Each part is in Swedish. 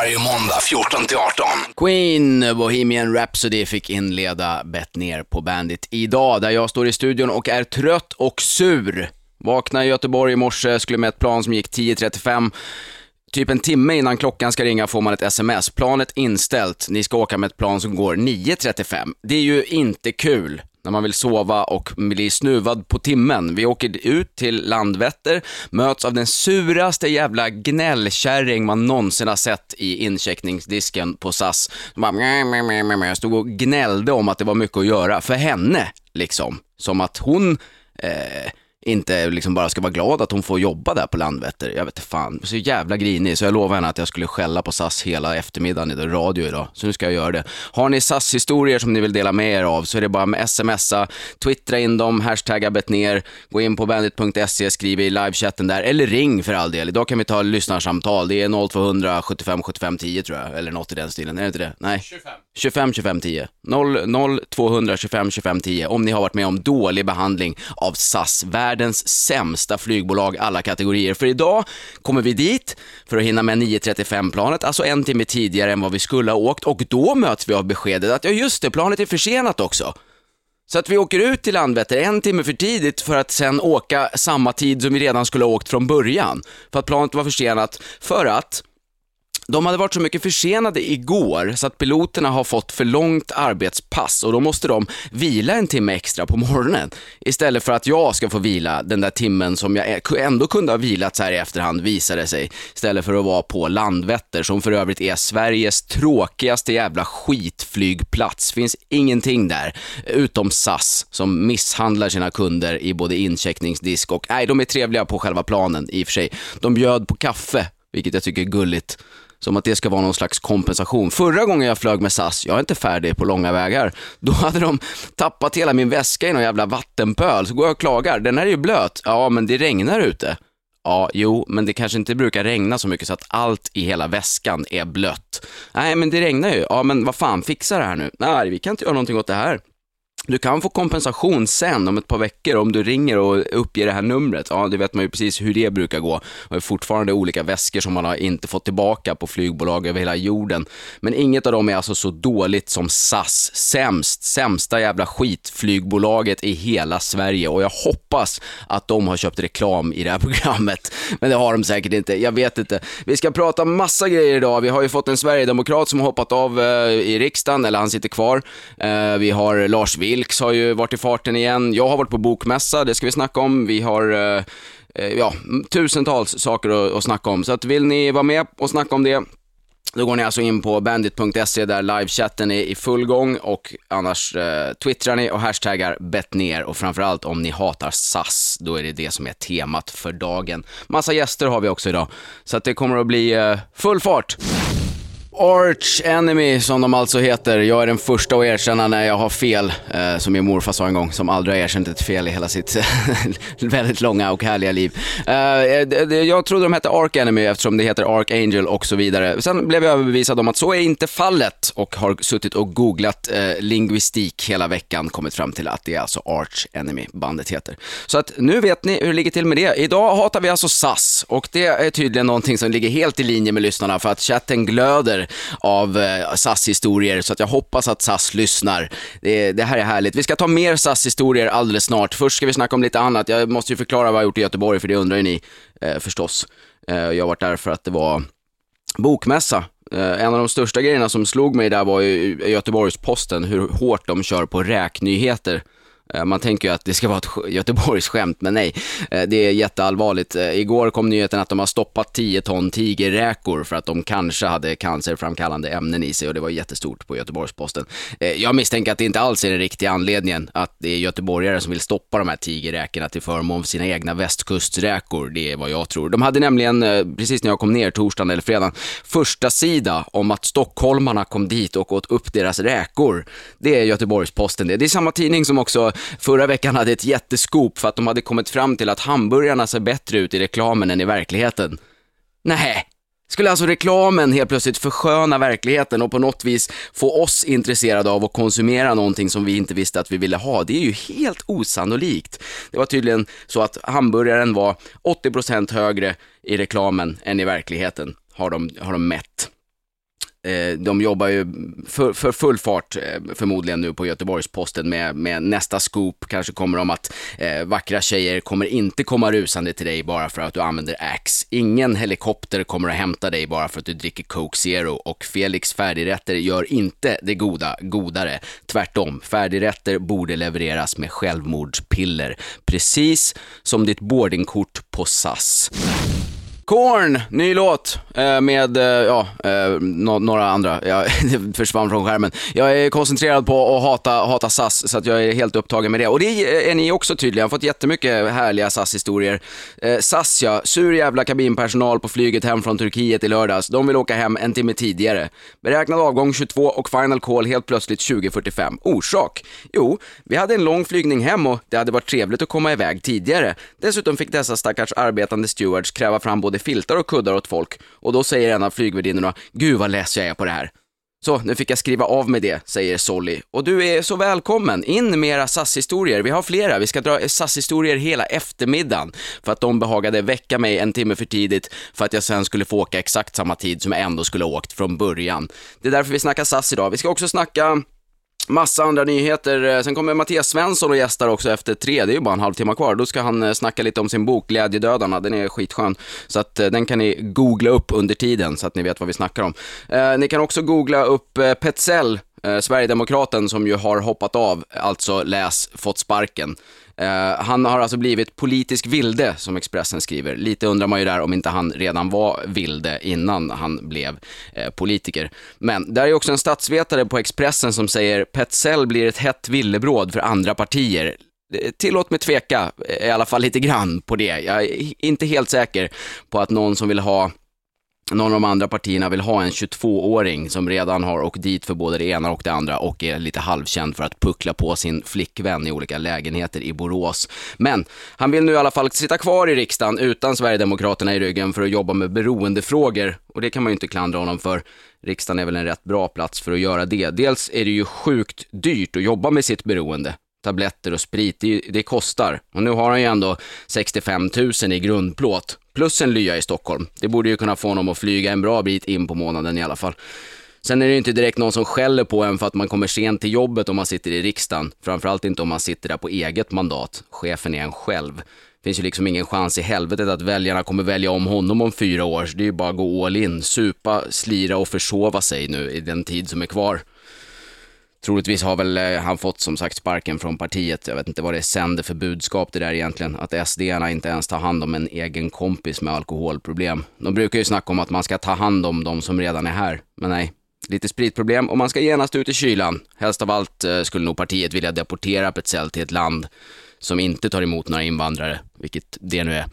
Varje måndag 14 till 18. Queen, Bohemian Rhapsody fick inleda Bett ner på Bandit idag, där jag står i studion och är trött och sur. Vaknade i Göteborg i morse, skulle med ett plan som gick 10.35. Typ en timme innan klockan ska ringa får man ett sms. Planet inställt, ni ska åka med ett plan som går 9.35. Det är ju inte kul när man vill sova och blir snuvad på timmen. Vi åker ut till Landvetter, möts av den suraste jävla gnällkärring man någonsin har sett i incheckningsdisken på SAS. Som bara, mjö, mjö, mjö, mjö, stod och gnällde om att det var mycket att göra för henne, liksom. Som att hon eh, inte liksom bara ska vara glad att hon får jobba där på Landvetter. Jag vet inte fan, så jävla grinig. Så jag lovade henne att jag skulle skälla på SAS hela eftermiddagen i radio idag. Så nu ska jag göra det. Har ni SAS-historier som ni vill dela med er av så är det bara med smsa, twittra in dem, hashtagga ner, gå in på bandit.se, skriv i livechatten där, eller ring för all del. Idag kan vi ta lyssnarsamtal. Det är 0200 75 75 10 tror jag, eller något i den stilen. Är det inte det? Nej. 25. 25 25 10. 0 0 200 25 25 10. Om ni har varit med om dålig behandling av SAS världens sämsta flygbolag alla kategorier. För idag kommer vi dit för att hinna med 9.35-planet, alltså en timme tidigare än vad vi skulle ha åkt och då möts vi av beskedet att ja just det, planet är försenat också. Så att vi åker ut till Landvetter en timme för tidigt för att sen åka samma tid som vi redan skulle ha åkt från början. För att planet var försenat för att de hade varit så mycket försenade igår så att piloterna har fått för långt arbetspass och då måste de vila en timme extra på morgonen istället för att jag ska få vila den där timmen som jag ändå kunde ha vilat så här i efterhand visade sig istället för att vara på Landvetter som för övrigt är Sveriges tråkigaste jävla skitflygplats. Finns ingenting där utom SAS som misshandlar sina kunder i både incheckningsdisk och nej, de är trevliga på själva planen i och för sig. De bjöd på kaffe vilket jag tycker är gulligt. Som att det ska vara någon slags kompensation. Förra gången jag flög med SAS, jag är inte färdig på långa vägar, då hade de tappat hela min väska i någon jävla vattenpöl. Så går jag och klagar, den här är ju blöt. Ja, men det regnar ute. Ja, jo, men det kanske inte brukar regna så mycket så att allt i hela väskan är blött. Nej, men det regnar ju. Ja, men vad fan, fixa det här nu. Nej, vi kan inte göra någonting åt det här. Du kan få kompensation sen om ett par veckor om du ringer och uppger det här numret. Ja, det vet man ju precis hur det brukar gå. Det är fortfarande olika väskor som man har inte fått tillbaka på flygbolag över hela jorden. Men inget av dem är alltså så dåligt som SAS. Sämst, sämsta jävla skitflygbolaget i hela Sverige och jag hoppas att de har köpt reklam i det här programmet. Men det har de säkert inte, jag vet inte. Vi ska prata massa grejer idag. Vi har ju fått en sverigedemokrat som har hoppat av eh, i riksdagen, eller han sitter kvar. Eh, vi har Lars Vilks Vilks har ju varit i farten igen. Jag har varit på bokmässa, det ska vi snacka om. Vi har eh, eh ja, tusentals saker att, att snacka om. Så att vill ni vara med och snacka om det, då går ni alltså in på bandit.se där livechatten är i full gång och annars eh, twittrar ni och hashtaggar bettner och framförallt om ni hatar SAS, då är det det som är temat för dagen. Massa gäster har vi också idag, så att det kommer att bli eh, full fart. Arch Enemy som de alltså heter. Jag är den första att erkänna när jag har fel, eh, som min morfar sa en gång, som aldrig har erkänt ett fel i hela sitt väldigt långa och härliga liv. Eh, eh jag trodde de hette Arch Enemy eftersom det heter Archangel och så vidare. Sen blev jag överbevisad om att så är inte fallet och har suttit och googlat eh, lingvistik hela veckan, kommit fram till att det är alltså Arch Enemy bandet heter. Så att nu vet ni hur det ligger till med det. Idag hatar vi alltså SAS och det är tydligen någonting som ligger helt i linje med lyssnarna för att chatten glöder av eh, SAS-historier, så att jag hoppas att SAS lyssnar. Det, det här är härligt. Vi ska ta mer SAS-historier alldeles snart. Först ska vi snacka om lite annat. Jag måste ju förklara vad jag har gjort i Göteborg, för det undrar ju ni eh, förstås. Eh, jag har varit där för att det var bokmässa. Eh, en av de största grejerna som slog mig där var ju Göteborgs-Posten, hur hårt de kör på räknyheter. Eh, man tänker ju att det ska vara ett Göteborgs skämt, men nej, eh, det är jätteallvarligt. Eh, igår kom nyheten att de har stoppat 10 ton tigerräkor för att de kanske hade cancerframkallande ämnen i sig och det var jättestort på Göteborgsposten. Jag misstänker att det inte alls är den riktiga anledningen, att det är göteborgare som vill stoppa de här tigerräkorna till förmån för sina egna västkusträkor. Det är vad jag tror. De hade nämligen, precis när jag kom ner torsdagen eller fredagen, första sida om att stockholmarna kom dit och åt upp deras räkor. Det är Göteborgsposten det. Det är samma tidning som också förra veckan hade ett jätteskop för att de hade kommit fram till att hamburgarna ser bättre ut i reklamen än i verkligheten. Nej, skulle alltså reklamen helt plötsligt försköna verkligheten och på något vis få oss intresserade av att konsumera någonting som vi inte visste att vi ville ha? Det är ju helt osannolikt. Det var tydligen så att hamburgaren var 80% högre i reklamen än i verkligheten, har de, har de mätt. Eh, de jobbar ju för, för full fart eh, förmodligen nu på Göteborgs-Posten med, med nästa scoop. Kanske kommer de att eh, vackra tjejer kommer inte komma rusande till dig bara för att du använder Axe. Ingen helikopter kommer att hämta dig bara för att du dricker Coke Zero och Felix färdigrätter gör inte det goda godare. Tvärtom, färdigrätter borde levereras med självmordspiller. Precis som ditt boardingkort på SAS. Korn, ny låt eh, med, eh, ja, eh, några andra. Jag försvann från skärmen. Jag är koncentrerad på att hata, hata SAS, så att jag är helt upptagen med det. Och det är ni också tydligen. Jag har fått jättemycket härliga SAS-historier. SAS ja, sur jävla kabinpersonal på flyget hem från Turkiet i lördags. De vill åka hem en timme tidigare. Beräknad avgång 22 och final call helt plötsligt 20.45. Orsak? Jo, vi hade en lång flygning hem och det hade varit trevligt att komma iväg tidigare. Dessutom fick dessa stackars arbetande stewards kräva fram både filtar och kuddar åt folk och då säger en av flygvärdinnorna, gud vad less jag är på det här. Så, nu fick jag skriva av med det, säger Solly. Och du är så välkommen, in med era SAS-historier. Vi har flera, vi ska dra SAS-historier hela eftermiddagen. För att de behagade väcka mig en timme för tidigt för att jag sen skulle få åka exakt samma tid som jag ändå skulle ha åkt från början. Det är därför vi snackar SAS idag. Vi ska också snacka Massa andra nyheter. Eh, sen kommer Mattias Svensson och gästar också efter tre. Det är ju bara en halvtimme kvar. Då ska han eh, snacka lite om sin bok Glädjedödarna. Den är skitskön. Så att eh, den kan ni googla upp under tiden så att ni vet vad vi snackar om. ni kan också googla upp Petzell, Sverigedemokraten som ju har hoppat av, alltså läs fått sparken. Eh, han har alltså blivit politisk vilde, som Expressen skriver. Lite undrar man ju där om inte han redan var vilde innan han blev eh, politiker. Men där är också en statsvetare på Expressen som säger Petzell blir ett hett villebråd för andra partier. Eh, tillåt mig tveka, i alla fall lite grann på det. Jag är inte helt säker på att någon som vill ha någon av de andra partierna vill ha en 22-åring som redan har åkt dit för både det ena och det andra och är lite halvkänd för att puckla på sin flickvän i olika lägenheter i Borås. Men han vill nu i alla fall sitta kvar i riksdagen utan Sverigedemokraterna i ryggen för att jobba med beroendefrågor och det kan man ju inte klandra honom för. Riksdagen är väl en rätt bra plats för att göra det. Dels är det ju sjukt dyrt att jobba med sitt beroende tabletter och sprit, det, det, kostar. Och nu har han ju ändå 65 000 i grundplåt plus en lya i Stockholm. Det borde ju kunna få honom att flyga en bra bit in på månaden i alla fall. Sen är det ju inte direkt någon som skäller på en för att man kommer sent till jobbet om man sitter i riksdagen. Framförallt inte om man sitter där på eget mandat. Chefen är en själv. Det finns ju liksom ingen chans i helvetet att väljarna kommer välja om honom om fyra år. Så det är ju bara att gå all in, supa, slira och försova sig nu i den tid som är kvar. Troligtvis har väl eh, han fått som sagt sparken från partiet. Jag vet inte vad det sänder för budskap det där egentligen. Att SD-arna inte ens tar hand om en egen kompis med alkoholproblem. De brukar ju snacka om att man ska ta hand om de som redan är här. Men nej, lite spritproblem och man ska genast ut i kylan. Helst av allt eh, skulle nog partiet vilja deportera Petzell till ett land som inte tar emot några invandrare, vilket det nu är.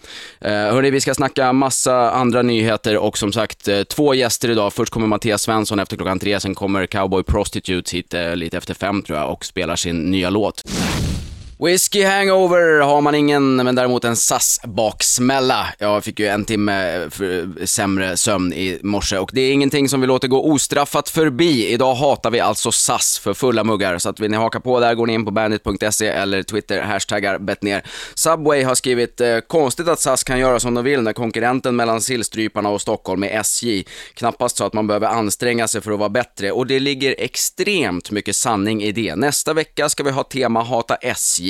Eh, hörni, vi ska snacka massa andra nyheter och som sagt eh, två gäster idag. Först kommer Mattias Svensson efter klockan tre, sen kommer Cowboy Prostitutes hit eh, lite efter fem tror jag och spelar sin nya låt. Whisky hangover har man ingen, men däremot en SAS-baksmälla. Jag fick ju en timme eh, eh, sämre sömn i morse och det är ingenting som vi låter gå ostraffat förbi. Idag hatar vi alltså SAS för fulla muggar, så att vill ni haka på där går ni in på bandit.se eller Twitter, hashtaggar bettner. Subway har skrivit eh, konstigt att SAS kan göra som de vill när konkurrenten mellan sillstryparna och Stockholm är SJ. Knappast så att man behöver anstränga sig för att vara bättre och det ligger extremt mycket sanning i det. Nästa vecka ska vi ha tema hata SJ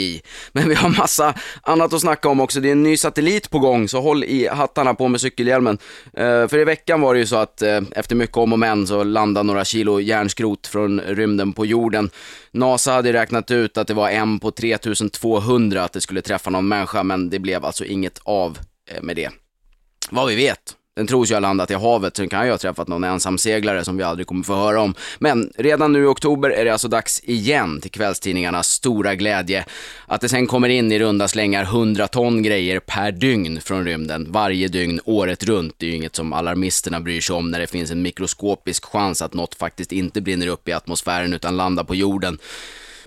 men vi har massa annat att snacka om också. Det är en ny satellit på gång, så håll i hattarna på med cykelhjälmen. Eh, för i veckan var det ju så att eh, efter mycket om och men så landade några kilo järnskrot från rymden på jorden. NASA hade räknat ut att det var en på 3200 att det skulle träffa någon människa, men det blev alltså inget av eh, med det. Vad vi vet den tros ju ha landat i havet, sen kan ju ha träffat någon ensamseglare som vi aldrig kommer få höra om. Men redan nu i oktober är det alltså dags igen till kvällstidningarnas stora glädje. Att det sen kommer in i runda slängar 100 ton grejer per dygn från rymden, varje dygn, året runt. Det är ju inget som alarmisterna bryr sig om när det finns en mikroskopisk chans att något faktiskt inte brinner upp i atmosfären utan landar på jorden.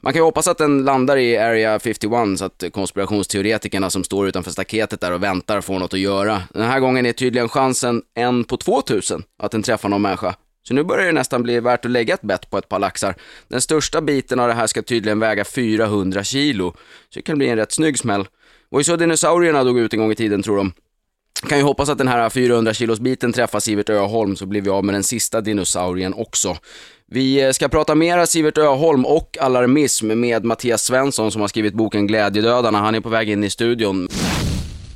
Man kan ju hoppas att den landar i Area 51 så att konspirationsteoretikerna som står utanför staketet där och väntar får något att göra. Den här gången är tydligen chansen en på 2000 att den träffar någon människa. Så nu börjar det nästan bli värt att lägga ett bett på ett par laxar. Den största biten av det här ska tydligen väga 400 kilo, så det kan bli en rätt snygg smäll. Och så dinosaurierna dog ut en gång i tiden tror de. Kan ju hoppas att den här 400 kilos biten träffar Sivert Öholm så blir vi av med den sista dinosaurien också. Vi eh, ska prata mera Sivert Öholm och alarmism med Mattias Svensson som har skrivit boken Glädjedödarna. Han är på väg in i studion.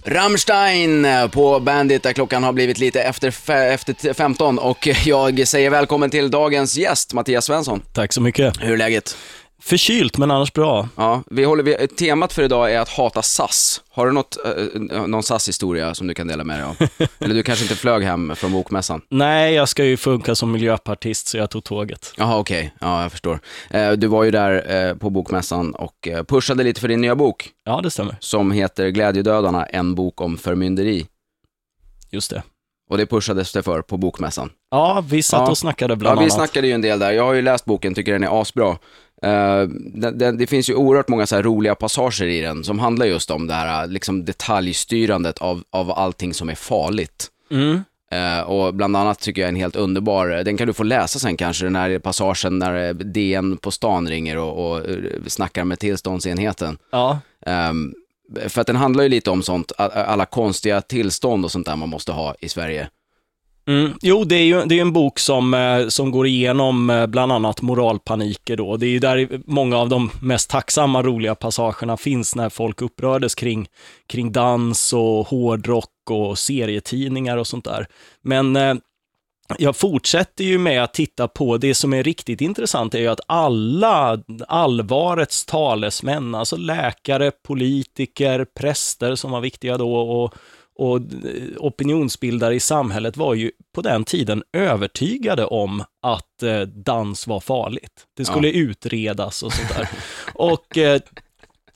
Rammstein på Bandit där klockan har blivit lite efter, efter 15 och jag säger välkommen till dagens gäst Mattias Svensson. Tack så mycket. Hur är läget? Förkylt, men annars bra. Ja, vi håller, vi, temat för idag är att hata SAS. Har du något, eh, någon SAS-historia som du kan dela med dig av? Eller du kanske inte flög hem från bokmässan? Nej, jag ska ju funka som miljöpartist, så jag tog tåget. Jaha, okej. Ja, jag förstår. Eh, Du var ju där eh, på bokmässan och eh, pushade lite för din nya bok Ja, det stämmer. som heter Glädjedödarna, en bok om förmynderi. Just det. Och det pushades det för på bokmässan. Ja, vi satt Ja. och snackade bland Ja, vi annat. snackade ju en del där. Jag har ju läst boken, tycker den är asbra. Eh, det, det, finns ju oerhört många så här roliga passager i den som handlar just om det här liksom detaljstyrandet av, av allting som är farligt. Mm. Eh, och bland annat tycker jag är en helt underbar, den kan du få läsa sen kanske, den här passagen när eh, DN på stan ringer och, och eh, snackar med tillståndsenheten. Ja, Ehm, för att den handlar ju lite om sånt, alla konstiga tillstånd och sånt där man måste ha i Sverige. Mm. Jo, det är ju det är en bok som, eh, som går igenom eh, bland annat moralpaniker då. Det är ju där många av de mest tacksamma, roliga passagerna finns när folk upprördes kring, kring dans och hårdrock och serietidningar och sånt där. Men eh, jag fortsätter ju med att titta på, det som är riktigt intressant är ju att alla allvarets talesmän, alltså läkare, politiker, präster som var viktiga då och, och opinionsbildare i samhället var ju på den tiden övertygade om att eh, dans var farligt. Det skulle utredas och sånt där. och eh,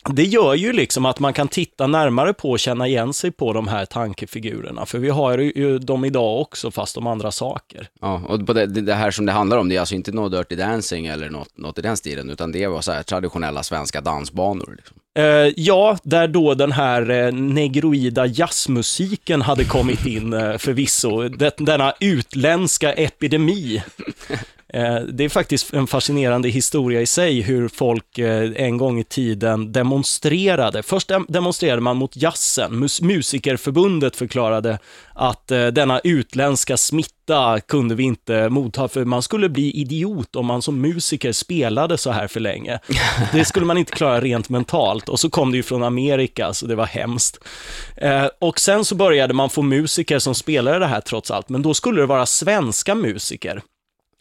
det gör ju liksom att man kan titta närmare på och känna igen sig på de här tankefigurerna. För vi har ju dem idag också, fast om andra saker. Ja, och på det, det här som det handlar om, det är alltså inte något Dirty Dancing eller något, något i den stilen, utan det var så här traditionella svenska dansbanor. Liksom. Eh, ja, där då den här eh, negroida jazzmusiken hade kommit in eh, förvisso. Det, denna utländska epidemi. Eh, det är faktiskt en fascinerande historia i sig hur folk eh, en gång i tiden demonstrerade. Först dem- demonstrerade man mot jazzen. Mus- Musikerförbundet förklarade att eh, denna utländska smitta kunde vi inte motta, för man skulle bli idiot om man som musiker spelade så här för länge. Det skulle man inte klara rent mentalt. Och så kom det ju från Amerika, så det var hemskt. Och sen så började man få musiker som spelade det här trots allt, men då skulle det vara svenska musiker.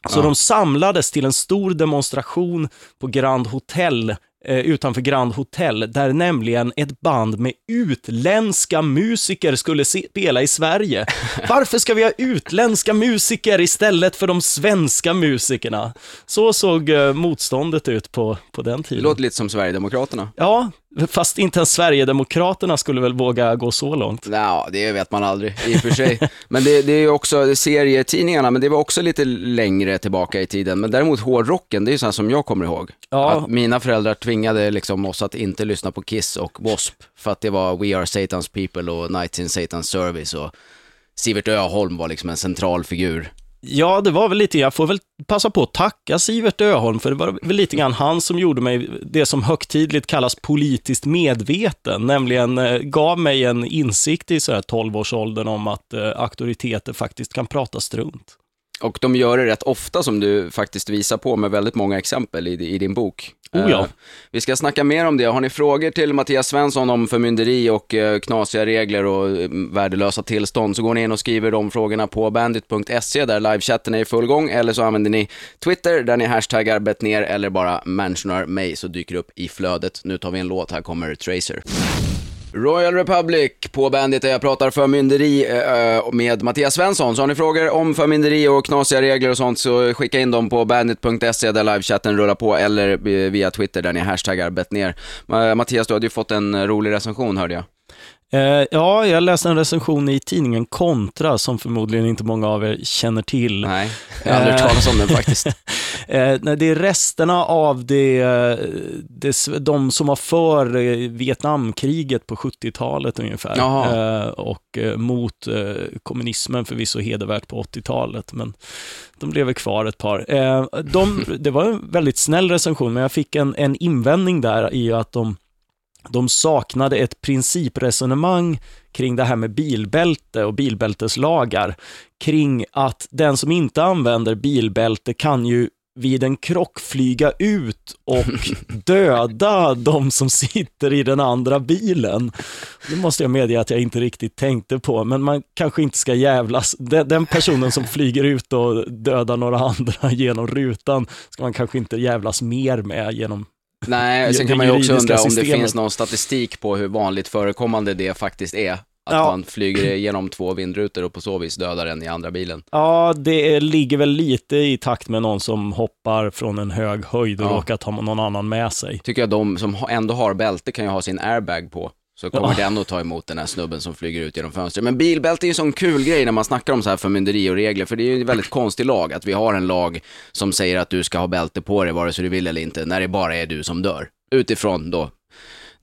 Så de samlades till en stor demonstration på Grand Hotel, eh, utanför Grand Hotel, där nämligen ett band med utländska musiker skulle spela i Sverige. Varför ska vi ha utländska musiker istället för de svenska musikerna? Så såg eh, motståndet ut på, på den Det tiden. låter lite som Sverigedemokraterna. Ja, fast inte ens Sverigedemokraterna skulle väl våga gå så långt. Ja, det vet man aldrig i och för sig. Men det, det är också serietidningarna, men det var också lite längre tillbaka i tiden. Men däremot hårdrocken, det är ju sånt som jag kommer ihåg. Ja. Att mina föräldrar tvingade liksom oss att inte lyssna på Kiss och W.A.S.P. För att det var We Are Satan's People och Nights in Satan's Service och Sivert Öholm var liksom en central figur. Ja, det var väl lite, jag får väl passa på att tacka Sivert Öholm, för det var väl lite grann han som gjorde mig det som högtidligt kallas politiskt medveten, nämligen eh, gav mig en insikt i så här 12-årsåldern om att eh, auktoriteter faktiskt kan prata strunt. Och de gör det rätt ofta som du faktiskt visar på med väldigt många exempel i, i din bok. Oh ja. Eh, vi ska snacka mer om det. Har ni frågor till Mattias Svensson om förmynderi och eh, knasiga regler och eh, värdelösa tillstånd så går ni in och skriver de frågorna på bandit.se där livechatten är i full gång eller så använder ni Twitter där ni hashtaggar betner eller bara mentionar mig så dyker det upp i flödet. Nu tar vi en låt, här kommer Tracer. Royal Republic på Bandit där jag pratar förmynderi eh, eh, med Mattias Svensson. Så har ni frågor om förmynderi och knasiga regler och sånt så skicka in dem på bandit.se där livechatten rullar på eller eh, via Twitter där ni hashtaggar betner. Mattias, du hade ju fått en rolig recension hörde jag. Eh, ja, jag läste en recension i tidningen Kontra, som förmodligen inte många av er känner till. Nej, jag har aldrig hört talas om den faktiskt. Eh, nej, det är resterna av det, eh, det, de som var för eh, Vietnamkriget på 70-talet ungefär. Jaha. Eh, och eh, mot eh, kommunismen förvisso hedervärt på 80-talet, men de lever kvar ett par. Eh, de, det var en väldigt snäll recension, men jag fick en, en invändning där i att de de saknade ett principresonemang kring det här med bilbälte och bilbälteslagar. Kring att den som inte använder bilbälte kan ju vid en krock flyga ut och döda de som sitter i den andra bilen. Det måste jag medge att jag inte riktigt tänkte på, men man kanske inte ska jävlas. Den personen som flyger ut och dödar några andra genom rutan ska man kanske inte jävlas mer med genom Nej, sen kan man ju också undra om det finns någon statistik på hur vanligt förekommande det faktiskt är. Att Ja. man flyger igenom två vindrutor och på så vis dödar en i andra bilen. Ja, det ligger väl lite i takt med någon som hoppar från en hög höjd och Ja. råkar ta någon annan med sig. Tycker jag de som ändå har bälte kan ju ha sin airbag på. Så kommer Ja. den att ta emot den här snubben som flyger ut genom fönstret. Men bilbälte är ju en sån kul grej när man snackar om så här förmynderi och regler. För det är ju en väldigt konstig lag, att vi har en lag som säger att du ska ha bälte på dig vare sig du vill eller inte, när det bara är du som dör. Utifrån då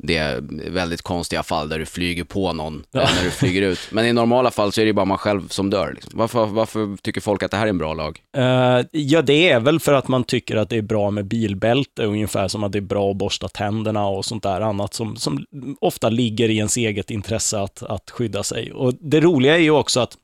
det väldigt konstiga fall där du flyger på någon eh, när du flyger ut. Men i normala fall så är det bara man själv som dör. Liksom. Varför, varför tycker folk att det här är en bra lag? Eh, ja, det är väl för att man tycker att det är bra med bilbälte, ungefär som att det är bra att borsta tänderna och sånt där annat som, som ofta ligger i ens eget intresse att, att skydda sig. Och det roliga är ju också att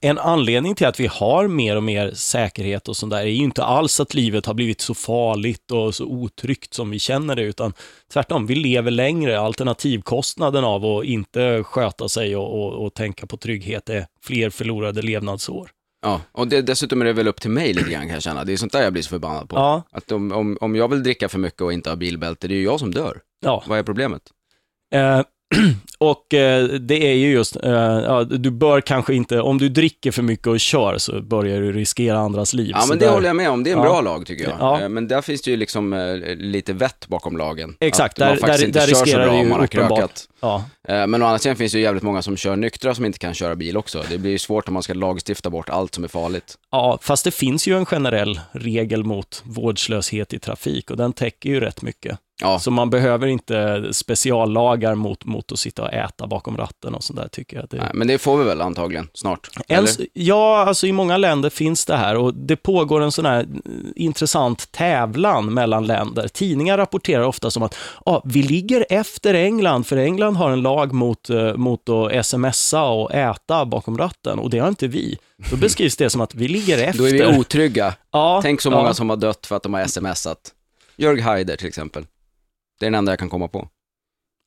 en anledning till att vi har mer och mer säkerhet och sånt där är ju inte alls att livet har blivit så farligt och så otryggt som vi känner det, utan tvärtom, vi lever längre. Alternativkostnaden av att inte sköta sig och, och, och tänka på trygghet är fler förlorade levnadsår. Ja, och det, dessutom är det väl upp till mig lite grann kan jag känna. Det är sånt där jag blir så förbannad på. Ja. Att om, om, om jag vill dricka för mycket och inte ha bilbälte, det är ju jag som dör. Ja, Vad är problemet? Eh, och eh, det är ju just, eh, ja, du bör kanske inte, om du dricker för mycket och kör så börjar du riskera andras liv. Ja, men det där- håller jag med om. Det är en Ja. bra lag tycker jag. Ja. Eh, Men där finns det ju liksom eh, lite vett bakom lagen. Exakt, att man där- där- där riskerar om ju uppenbart. Ja, Eh, Men å andra sidan finns det ju jävligt många som kör nyktra som inte kan köra bil också. Det blir ju svårt om man ska lagstifta bort allt som är farligt. ja, fast det finns ju en generell regel mot vårdslöshet i trafik och den täcker ju rätt mycket. Ja, Så man behöver inte speciallagar mot, mot att sitta och äta bakom ratten och sånt där tycker jag. Det, nej, men det får vi väl antagligen snart. En, Eller? ja, alltså i många länder finns det här och det pågår en sån här eh, intressant tävlan mellan länder. Tidningar rapporterar ofta som att ah, vi ligger efter England, för England har en lag mot, eh, mot att smsa och äta bakom ratten och det har inte vi. Då beskrivs det som att vi ligger efter. Då är vi otrygga. ja, Tänk så många ja, som har dött för att de har smsat. Jörg Haider till exempel. Det är den enda jag kan komma på.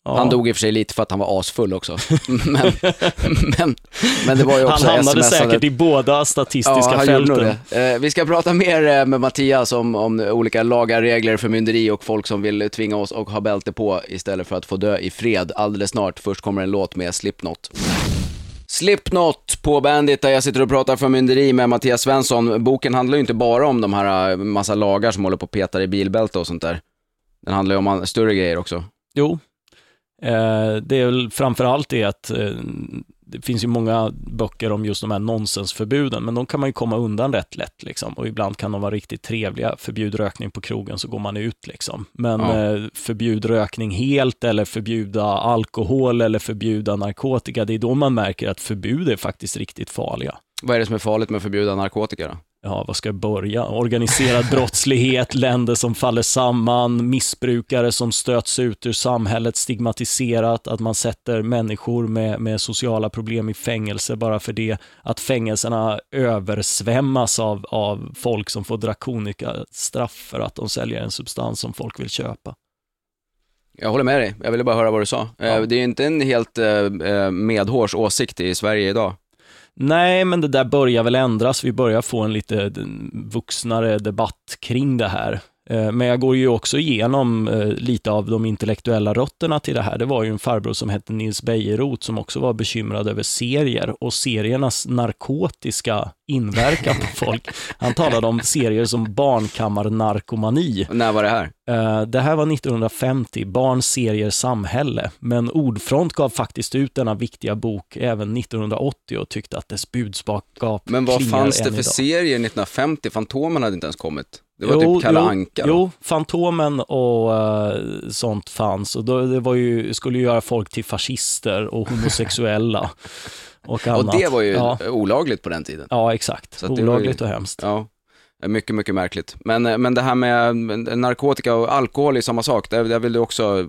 ja. Han dog i och för sig lite för att han var asfull också. men, men, men det var ju Han också hamnade smsande. säkert i båda statistiska Ja, han fälten. Eh, vi ska prata mer eh, med Mattias om, om olika lagar, regler, förmynderi och folk som vill tvinga oss att ha bälte på istället för att få dö i fred alldeles snart. Först kommer en låt med Slipknot. Slipknot på Bandit där jag sitter och pratar förmynderi med Mattias Svensson. Boken handlar ju inte bara om de här eh, massa lagar som håller på och petar i bilbälte och sånt där. Den handlar ju om större grejer också. Jo, eh, det är väl framför allt det att eh, det finns ju många böcker om just de här nonsensförbuden, men de kan man ju komma undan rätt lätt liksom. Och ibland kan de vara riktigt trevliga. Förbjud rökning på krogen så går man ut liksom. Men Ja. eh, förbjud rökning helt eller förbjuda alkohol eller förbjuda narkotika, det är då man märker att förbud är faktiskt riktigt farliga. Vad är det som är farligt med att förbjuda narkotika då? Ja, vad ska jag börja? Organiserad brottslighet, länder som faller samman, missbrukare som stöts ut ur samhället, stigmatiserat, att man sätter människor med, med sociala problem i fängelse bara för det, att fängelserna översvämmas av, av folk som får drakonika straff för att de säljer en substans som folk vill köpa. Jag håller med dig, jag ville bara höra vad du sa. Eh, Ja. Det är inte en helt eh, eh, medhårs åsikt i Sverige idag. Nej, men det där börjar väl ändras. Vi börjar få en lite vuxnare debatt kring det här. Eh, Men jag går ju också igenom eh, lite av de intellektuella rötterna till det här. Det var ju en farbror som hette Nils Bejerot som också var bekymrad över serier och seriernas narkotiska inverkan på folk. Han talade om serier som barnkammarnarkomani. När var det här? Eh, Det här var 1950, Barn, serier, samhälle. Men Ordfront gav faktiskt ut denna viktiga bok även 1980 och tyckte att dess budskap Men vad fanns det för idag. serier 1950? Fantomen hade inte ens kommit. Det var typ Kalle Anka då. Jo, Fantomen och eh, sånt fanns. Och då, det var ju, skulle ju göra folk till fascister och homosexuella och annat. Och det var ju Ja, olagligt på den tiden. ja exakt. Var ju- Olagligt och hemskt. Ja. Mycket, mycket märkligt. Men, eh, men det här med eh, narkotika och alkohol är samma sak. Där, där vill du också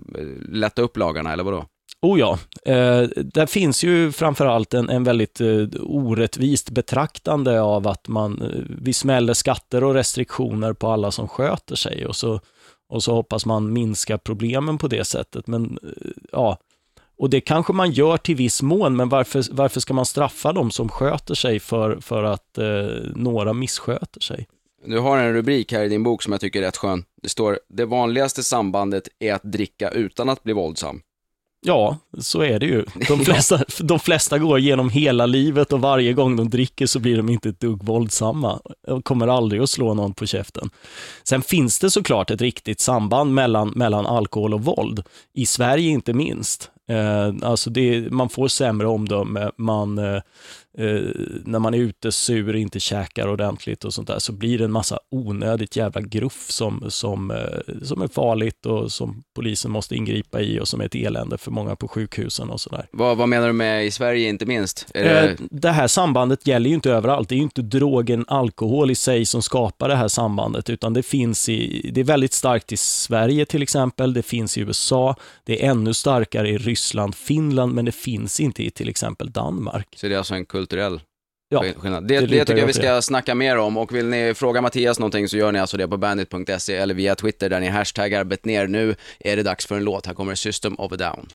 lätta upp lagarna, eller vadå? Oh ja, eh, där finns ju framförallt en, en väldigt eh, orättvist betraktande av att man, eh, vi smäller skatter och restriktioner på alla som sköter sig och så, och så hoppas man minska problemen på det sättet. Men eh, ja, och det kanske man gör till viss mån, men varför, varför ska man straffa de som sköter sig för, för att eh, några missköter sig? Du har en rubrik här i din bok som jag tycker är rätt skön. Det står “Det vanligaste sambandet är att dricka utan att bli våldsam”. Ja, så är det ju. De flesta, de flesta går genom hela livet och varje gång de dricker så blir de inte ett dugg våldsamma. De kommer aldrig att slå någon på käften. Sen finns det såklart ett riktigt samband mellan, mellan alkohol och våld. I Sverige inte minst. Eh, alltså det, man får sämre omdöme, man, eh, eh, när man är ute sur inte käkar ordentligt och sånt där, så blir det en massa onödigt jävla gruff som, som, eh, som är farligt och som polisen måste ingripa i och som är ett elände för många på sjukhusen och sådär. Vad, vad menar du med i Sverige inte minst? Det... det... det här sambandet gäller ju inte överallt. Det är ju inte drogen alkohol i sig som skapar det här sambandet, utan det finns i, det är väldigt starkt i Sverige till exempel, det finns i USA, det är ännu starkare i Ryssland, Finland, men det finns inte i till exempel Danmark. Så det är alltså en kulturell Ja, det Det, det, tycker jag vi ska snacka mer om och vill ni fråga Mattias någonting så gör ni alltså det på bandit.se eller via Twitter där ni hashtaggar betner. Nu är det dags för en låt. Här kommer System of a Down.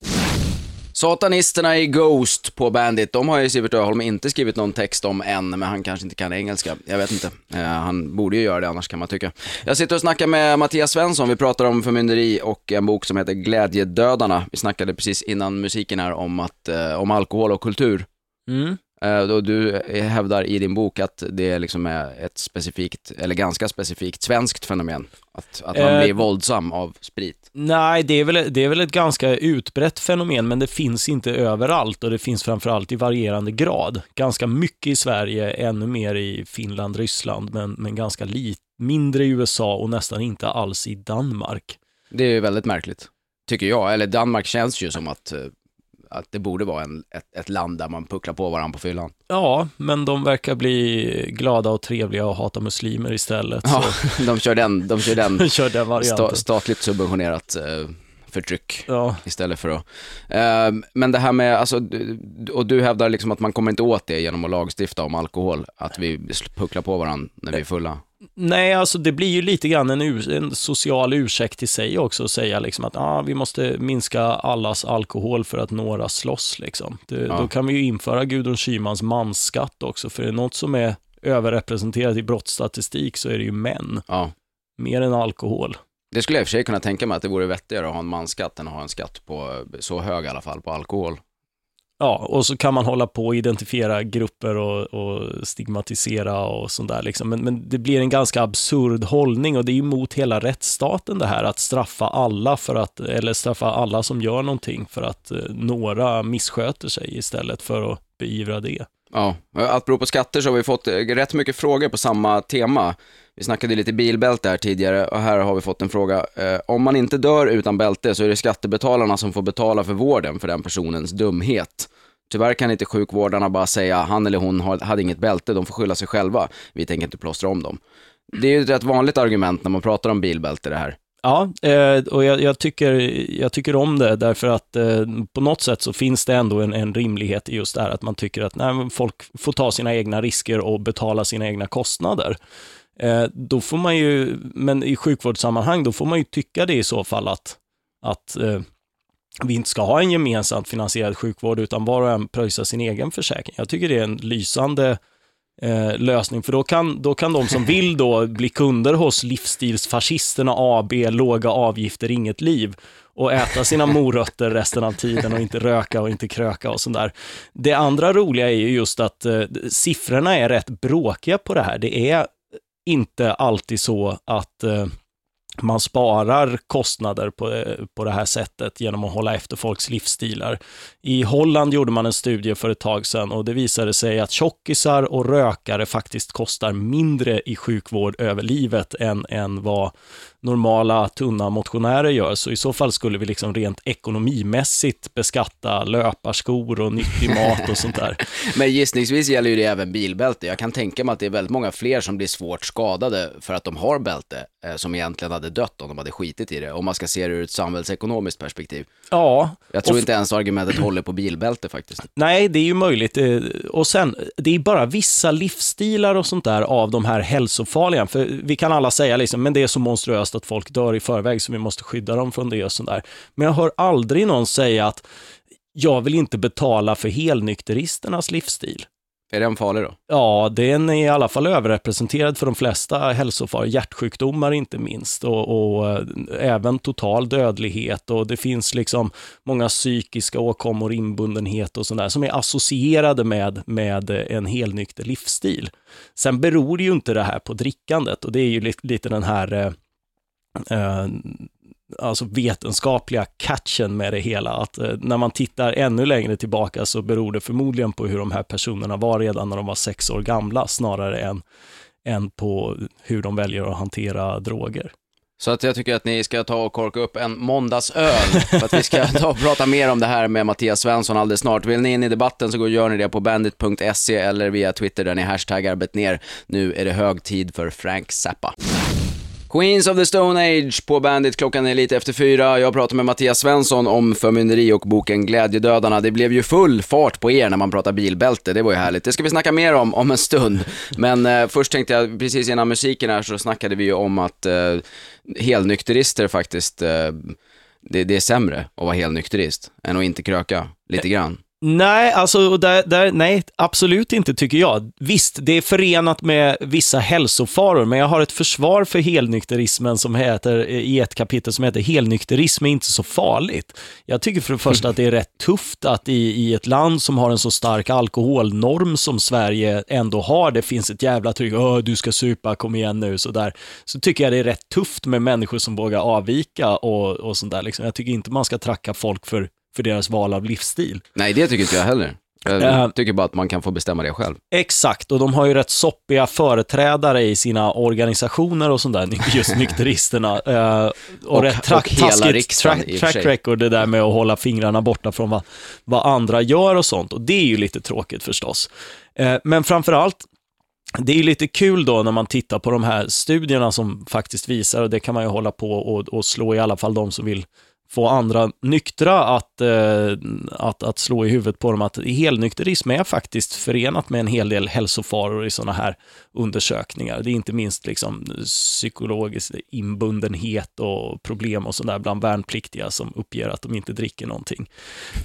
Satanisterna i Ghost på Bandit, de har ju Sivert Öholm inte skrivit någon text om än, men han kanske inte kan engelska. Jag vet inte. Eh, han borde ju göra det annars kan man tycka. Jag sitter och snackar med Mattias Svensson, vi pratar om förmynderi och en bok som heter Glädjedödarna. Vi snackade precis innan musiken här om, att, eh, om alkohol och kultur. Mm. Eh, då du hävdar i din bok att det liksom är ett specifikt, eller ganska specifikt svenskt fenomen. Att, att man Eh, blir våldsam av sprit. Nej, det är, väl, det är väl ett ganska utbrett fenomen, men det finns inte överallt och det finns framförallt i varierande grad. Ganska mycket i Sverige, ännu mer i Finland, Ryssland, men, men ganska lite, mindre i USA och nästan inte alls i Danmark. Det är ju väldigt märkligt, tycker jag. Eller Danmark känns ju som att, eh, att det borde vara en, ett, ett land där man pucklar på varandra på fyllan. Ja, men de verkar bli glada och trevliga och hata muslimer istället. Ja, de kör den, de kör den Så kör den varianten. sta, statligt subventionerat eh, förtryck Ja, istället för att... Eh, men det här med, alltså, och du hävdar liksom att man kommer inte åt det genom att lagstifta om alkohol, att vi pucklar på varandra när vi är fulla. Nej, alltså det blir ju lite grann en, ur, en social ursäkt i sig också att säga liksom att ah, vi måste minska allas alkohol för att några slåss. Liksom. Det, Ja. Då kan vi ju införa Gudrun Schymans mansskatt också, för är det något som är överrepresenterat i brottsstatistik så är det ju män, Ja. mer än alkohol. Det skulle jag i och för sig kunna tänka mig att det vore vettigare att ha en mansskatt än att ha en skatt på, så hög i alla fall, på alkohol. Ja, och så kan man hålla på och identifiera grupper och, och stigmatisera och sånt där. Liksom. Men, men det blir en ganska absurd hållning och det är ju mot hela rättsstaten det här att straffa alla för att, eller straffa alla som gör någonting för att eh, några missköter sig istället för att beivra det. Ja, att bero på skatter så har vi fått eh, rätt mycket frågor på samma tema. Vi snackade lite bilbälte här tidigare och här har vi fått en fråga. Eh, om man inte dör utan bälte så är det skattebetalarna som får betala för vården för den personens dumhet. Tyvärr kan inte sjukvårdarna bara säga han eller hon hade inget bälte, de får skylla sig själva. Vi tänker inte plåstra om dem. Det är ju ett rätt vanligt argument när man pratar om bilbälte det här. Ja, eh, och jag, jag, tycker, jag tycker om det därför att eh, på något sätt så finns det ändå en, en rimlighet i just det här att man tycker att när folk får ta sina egna risker och betala sina egna kostnader. Eh, då får man ju, men i sjukvårdssammanhang, då får man ju tycka det i så fall att, att vi inte ska ha en gemensamt finansierad sjukvård utan var och en pröjsar sin egen försäkring. Jag tycker det är en lysande eh, lösning, för då kan, då kan de som vill då bli kunder hos livsstilsfascisterna AB, låga avgifter, inget liv och äta sina morötter resten av tiden och inte röka och inte kröka och sånt där. Det andra roliga är ju just att eh, siffrorna är rätt bråkiga på det här. Det är inte alltid så att eh, man sparar kostnader på, eh, på det här sättet genom att hålla efter folks livsstilar. I Holland gjorde man en studie för ett tag sedan och det visade sig att tjockisar och rökare faktiskt kostar mindre i sjukvård över livet än, än vad normala tunna motionärer gör. Så i så fall skulle vi liksom rent ekonomimässigt beskatta löparskor och nyttig mat och sånt där. Men gissningsvis gäller ju det även bilbälte. Jag kan tänka mig att det är väldigt många fler som blir svårt skadade för att de har bälte, eh, som egentligen hade dött om de hade skitit i det, om man ska se det ur ett samhällsekonomiskt perspektiv. Ja. Jag tror inte ens argumentet håller på bilbälte faktiskt. Nej, det är ju möjligt. Eh, Och sen, det är bara vissa livsstilar och sånt där av de här hälsofarliga. För vi kan alla säga liksom, men det är så monstruöst att folk dör i förväg så vi måste skydda dem från det och sånt där. Men jag hör aldrig någon säga att jag vill inte betala för helnykteristernas livsstil. Är den farlig då? Ja, den är i alla fall överrepresenterad för de flesta hälsofaror, hjärtsjukdomar inte minst och, och eh, även total dödlighet och det finns liksom många psykiska åkommor, inbundenhet och sådär som är associerade med, med en helnykter livsstil. Sen beror ju inte det här på drickandet och det är ju lite, lite den här eh, eh, alltså vetenskapliga catchen med det hela. Att eh, när man tittar ännu längre tillbaka så beror det förmodligen på hur de här personerna var redan när de var sex år gamla, snarare än, än på hur de väljer att hantera droger. Så att jag tycker att ni ska ta och korka upp en måndagsöl för att vi ska ta och prata mer om det här med Mattias Svensson alldeles snart. Vill ni in i debatten så går gör ni det på bandit.se eller via Twitter där ni hashtaggar ner. Nu är det hög tid för Frank Zappa. Queens of the Stone Age på Bandit, klockan är lite efter fyra. Jag pratar med Mattias Svensson om förmynderi och boken Glädjedödarna. Det blev ju full fart på er när man pratar bilbälte, det var ju härligt. Det ska vi snacka mer om om en stund. Men eh, först tänkte jag, precis innan musiken här så snackade vi ju om att eh, helnykterister faktiskt, eh, det, det är sämre att vara helnykterist än att inte kröka lite grann. Nej, alltså, där, där, nej, absolut inte tycker jag. Visst, det är förenat med vissa hälsofaror, men jag har ett försvar för helnykterismen som heter, eh, i ett kapitel som heter Helnykterism är inte så farligt. Jag tycker för det första att det är rätt tufft att i, i ett land som har en så stark alkoholnorm som Sverige ändå har, det finns ett jävla tryck, Åh, du ska supa, kom igen nu, sådär. Så tycker jag det är rätt tufft med människor som vågar avvika och, och sånt där. Liksom. Jag tycker inte man ska tracka folk för för deras val av livsstil. Nej, det tycker inte jag heller. Jag Eh. tycker bara att man kan få bestämma det själv. Exakt, och de har ju rätt soppiga företrädare i sina organisationer och sånt där, just nykteristerna. Eh, och, Och- rätt tra- och taskigt track, track record, det där med att hålla fingrarna borta från vad, vad andra gör och sånt. Och det är ju lite tråkigt förstås. Eh, men framförallt, det är lite kul då när man tittar på de här studierna som faktiskt visar, och det kan man ju hålla på och, och slå i alla fall de som vill få andra nyktra att, eh, att, att slå i huvudet på dem att helnykterism är faktiskt förenat med en hel del hälsofaror i sådana här undersökningar. Det är inte minst liksom psykologisk inbundenhet och problem och sådär bland värnpliktiga som uppger att de inte dricker någonting.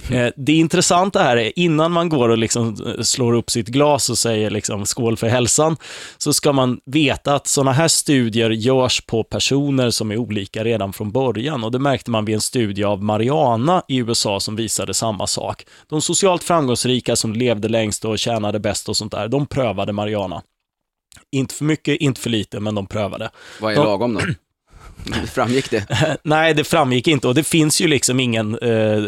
Eh, det intressanta här är, innan man går och liksom eh, slår upp sitt glas och säger liksom skål för hälsan, så ska man veta att sådana här studier görs på personer som är olika redan från början. Och det märkte man vid en studie av Mariana i USA som visade samma sak. De socialt framgångsrika som levde längst och tjänade bäst och sånt där, de prövade Mariana. Inte för mycket, inte för lite, men de prövade. Vad är De- lagom då? Framgick det? Nej, det framgick inte och det finns ju liksom ingen, eh,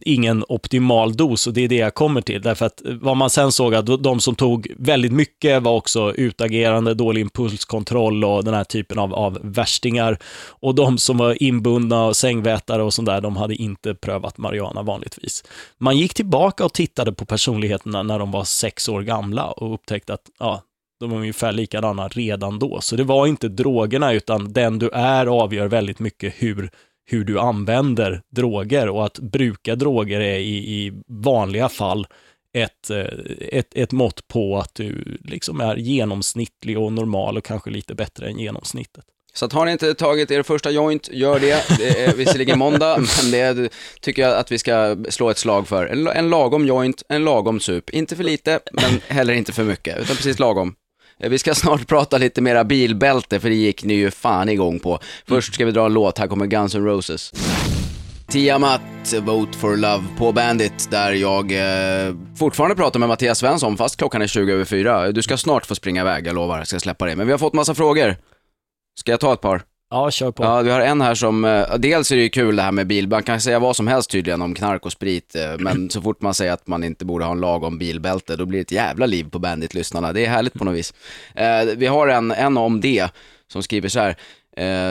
ingen optimal dos och det är det jag kommer till. Därför att eh, vad man sen såg att de som tog väldigt mycket var också utagerande, dålig impulskontroll och den här typen av, av värstingar. Och de som var inbundna och sängvätare och sånt där, de hade inte prövat marijuana vanligtvis. Man gick tillbaka och tittade på personligheterna när de var sex år gamla och upptäckte att ja, de var ungefär likadana redan då. Så det var inte drogerna, utan den du är avgör väldigt mycket hur, hur du använder droger. Och att bruka droger är i, i vanliga fall ett, eh, ett, ett mått på att du liksom är genomsnittlig och normal och kanske lite bättre än genomsnittet. Så att har ni inte tagit er första joint, gör det. Det är visserligen måndag, men det tycker jag att vi ska slå ett slag för. En, en lagom joint, en lagom sup. Inte för lite, men heller inte för mycket, utan precis lagom. Eh, vi ska snart prata lite mera bilbälte, för det gick ni ju fan igång på. Först ska vi dra en låt, här kommer Guns N' Roses. Tiamat, Vote for Love på Bandit, där jag eh, fortfarande pratar med Mattias Svensson, fast klockan är 20 över 4. Du ska snart få springa iväg, jag lovar, jag ska släppa dig. Men vi har fått massa frågor. Ska jag ta ett par? Ja, kör på. Ja, vi har en här som, eh, dels är det ju kul det här med bil, man kan säga vad som helst tydligen om knark och sprit, eh, men så fort man säger att man inte borde ha en lag om bilbälte, då blir det ett jävla liv på Bandit-lyssnarna. Det är härligt på något vis. Eh, vi har en, en om det, som skriver så här,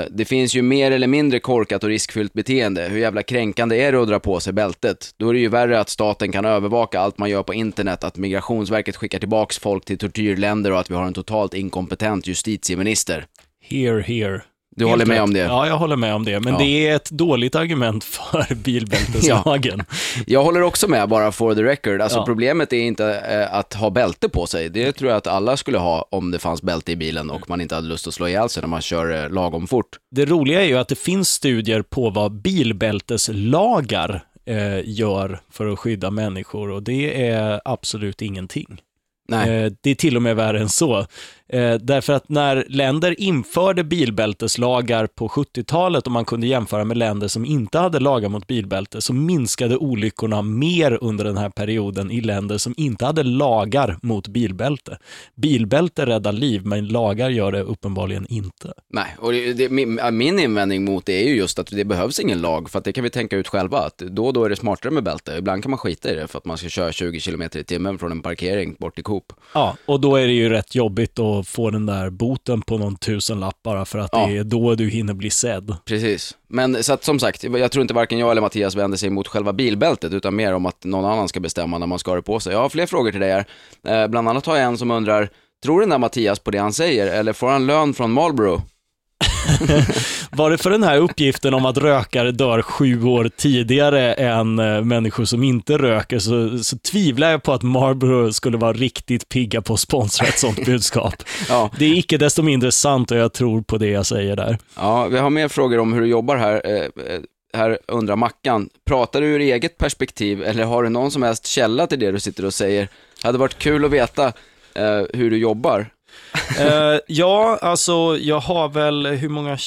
det finns ju mer eller mindre korkat och riskfyllt beteende. Hur jävla kränkande är det att dra på sig bältet? Då är det ju värre att staten kan övervaka allt man gör på internet, att Migrationsverket skickar tillbaks folk till tortyrländer och att vi har en totalt inkompetent justitieminister. Here, here. Du Helt håller med rätt. om det? Ja, jag håller med om det. Men Ja. det är ett dåligt argument för bilbälteslagen. Jag håller också med, bara for the record. Alltså Ja. problemet är inte eh, att ha bälte på sig. Det tror jag att alla skulle ha om det fanns bälte i bilen och man inte hade lust att slå ihjäl sig när man kör eh, lagom fort. Det roliga är ju att det finns studier på vad bilbälteslagar eh, gör för att skydda människor och det är absolut ingenting. Nej. Eh, det är till och med värre än så. Eh, därför att när länder införde bilbälteslagar på 70-talet och man kunde jämföra med länder som inte hade lagar mot bilbälte så minskade olyckorna mer under den här perioden i länder som inte hade lagar mot bilbälte. Bilbälte räddar liv, men lagar gör det uppenbarligen inte. Nej, och det, det, min, min invändning mot det är ju just att det behövs ingen lag, för att det kan vi tänka ut själva, att då och då är det smartare med bälte. Ibland kan man skita i det för att man ska köra 20 km i timmen från en parkering bort till Coop. Ja, och då är det ju rätt jobbigt att få den där boten på någon tusenlapp bara för att Ja. det är då du hinner bli sedd. Precis. Men så att, som sagt, jag tror inte varken jag eller Mattias vänder sig mot själva bilbältet, utan mer om att någon annan ska bestämma när man ska ha det på sig. Jag har fler frågor till dig här. Eh, bland annat har jag en som undrar, tror den där Mattias på det han säger, eller får han lön från Marlboro? Var det för den här uppgiften om att rökare dör sju år tidigare än eh, människor som inte röker så, så tvivlar jag på att Marlboro skulle vara riktigt pigga på att sponsra ett sånt budskap. Ja. Det är icke desto mindre sant och jag tror på det jag säger där. Ja, vi har mer frågor om hur du jobbar här. Eh, eh, här undrar Mackan, pratar du ur eget perspektiv eller har du någon som helst källa till det du sitter och säger? Hade varit kul att veta hur du jobbar. Eh, ja, alltså jag har väl, hur många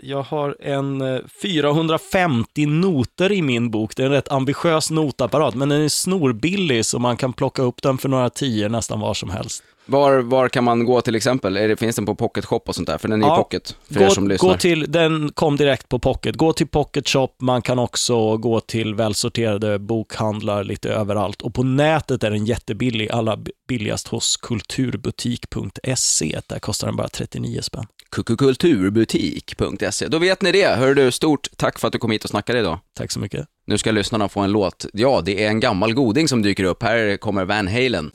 Jag har en eh, 450 noter i min bok. Det är en rätt ambitiös notapparat, men den är snorbillig så man kan plocka upp den för några tior nästan var som helst. Var, var kan man gå till exempel? Är det, finns den på Pocket Shop och sånt där? För den är Ja, i Pocket, för er som Gå, lyssnar. gå till, den kom direkt på Pocket. Gå till Pocket Shop, man kan också gå till välsorterade bokhandlar lite överallt. Och på nätet är den jättebillig, allra billigast hos kulturbutik.se. Där kostar den bara 39 spänn. kukukulturbutik.se. Då vet ni det. Hör du, stort tack för att du kom hit och snackade idag. Tack så mycket. Nu ska lyssnarna få en låt. Ja, det är en gammal goding som dyker upp. Här kommer Van Halen.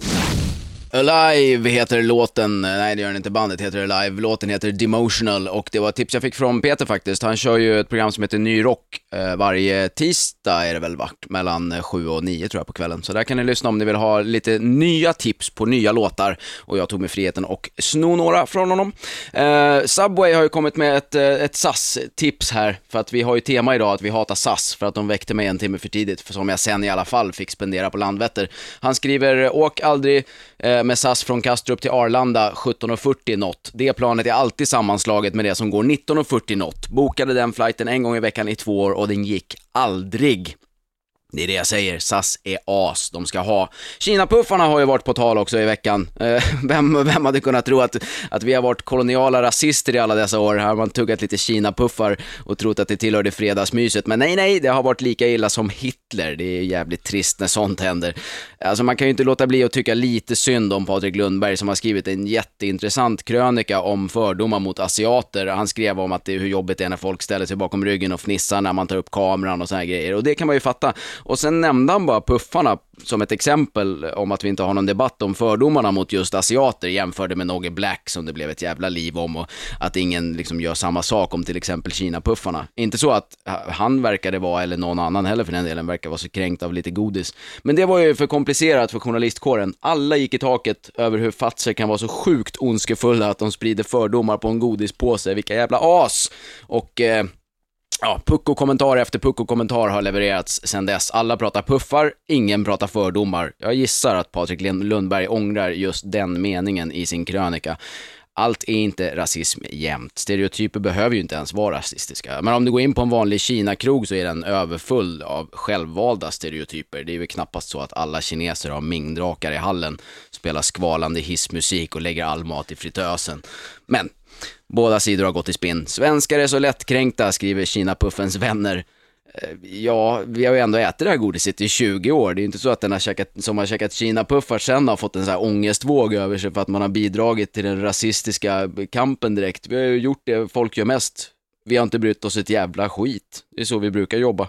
Alive heter låten, nej det gör den inte, bandet heter Alive. Låten heter Demotional och det var ett tips jag fick från Peter faktiskt. Han kör ju ett program som heter Ny Rock eh, varje tisdag är det väl vart, mellan 7 och 9 tror jag på kvällen. Så där kan ni lyssna om ni vill ha lite nya tips på nya låtar och jag tog mig friheten och sno några från honom. Eh, Subway har ju kommit med ett, eh, ett SAS-tips här för att vi har ju tema idag att vi hatar SAS för att de väckte mig en timme för tidigt, för som jag sen i alla fall fick spendera på Landvetter. Han skriver, åk aldrig eh, Eh, med SAS från Kastrup till Arlanda 17.40 nåt. Det planet är alltid sammanslaget med det som går 19.40 nåt. Bokade den flighten en gång i veckan i två år och den gick aldrig. Det är det jag säger, SAS är as, de ska ha. Kinapuffarna har ju varit på tal också i veckan. Eh, vem, vem hade kunnat tro att, att vi har varit koloniala rasister i alla dessa år? Här har man tuggat lite Kinapuffar och trott att det tillhörde fredagsmyset. Men nej, nej, det har varit lika illa som Hitler. Det är jävligt trist när sånt händer. Alltså man kan ju inte låta bli att tycka lite synd om Patrik Lundberg som har skrivit en jätteintressant krönika om fördomar mot asiater. Han skrev om att det är hur jobbigt det är när folk ställer sig bakom ryggen och fnissar när man tar upp kameran och såna här grejer. Och det kan man ju fatta. Och sen nämnde han bara puffarna som ett exempel om att vi inte har någon debatt om fördomarna mot just asiater jämförde med Nogge Black som det blev ett jävla liv om och att ingen liksom gör samma sak om till exempel Kina-puffarna. Inte så att han verkade vara, eller någon annan heller för den delen, verkar vara så kränkt av lite godis. Men det var ju för komplicerat för journalistkåren. Alla gick i taket över hur fatser kan vara så sjukt ondskefulla att de sprider fördomar på en godispåse. Vilka jävla as! Och eh, Ja, pucko-kommentar efter pucko-kommentar har levererats sedan dess. Alla pratar puffar, ingen pratar fördomar. Jag gissar att Patrik Lundberg ångrar just den meningen i sin krönika. Allt är inte rasism jämt. Stereotyper behöver ju inte ens vara rasistiska. Men om du går in på en vanlig Kina-krog så är den överfull av självvalda stereotyper. Det är väl knappast så att alla kineser har mingdrakar i hallen, spelar skvalande hissmusik och lägger all mat i fritösen. Men Båda sidor har gått i spinn. Svenskar är så lättkränkta, skriver Kina-puffens vänner. Eh, ja, vi har ju ändå ätit det här godiset i 20 år. Det är ju inte så att den har käkat, som har käkat Kina-puffar sen har fått en sån här ångestvåg över sig för att man har bidragit till den rasistiska kampen direkt. Vi har ju gjort det folk gör mest. Vi har inte brytt oss ett jävla skit. Det är så vi brukar jobba.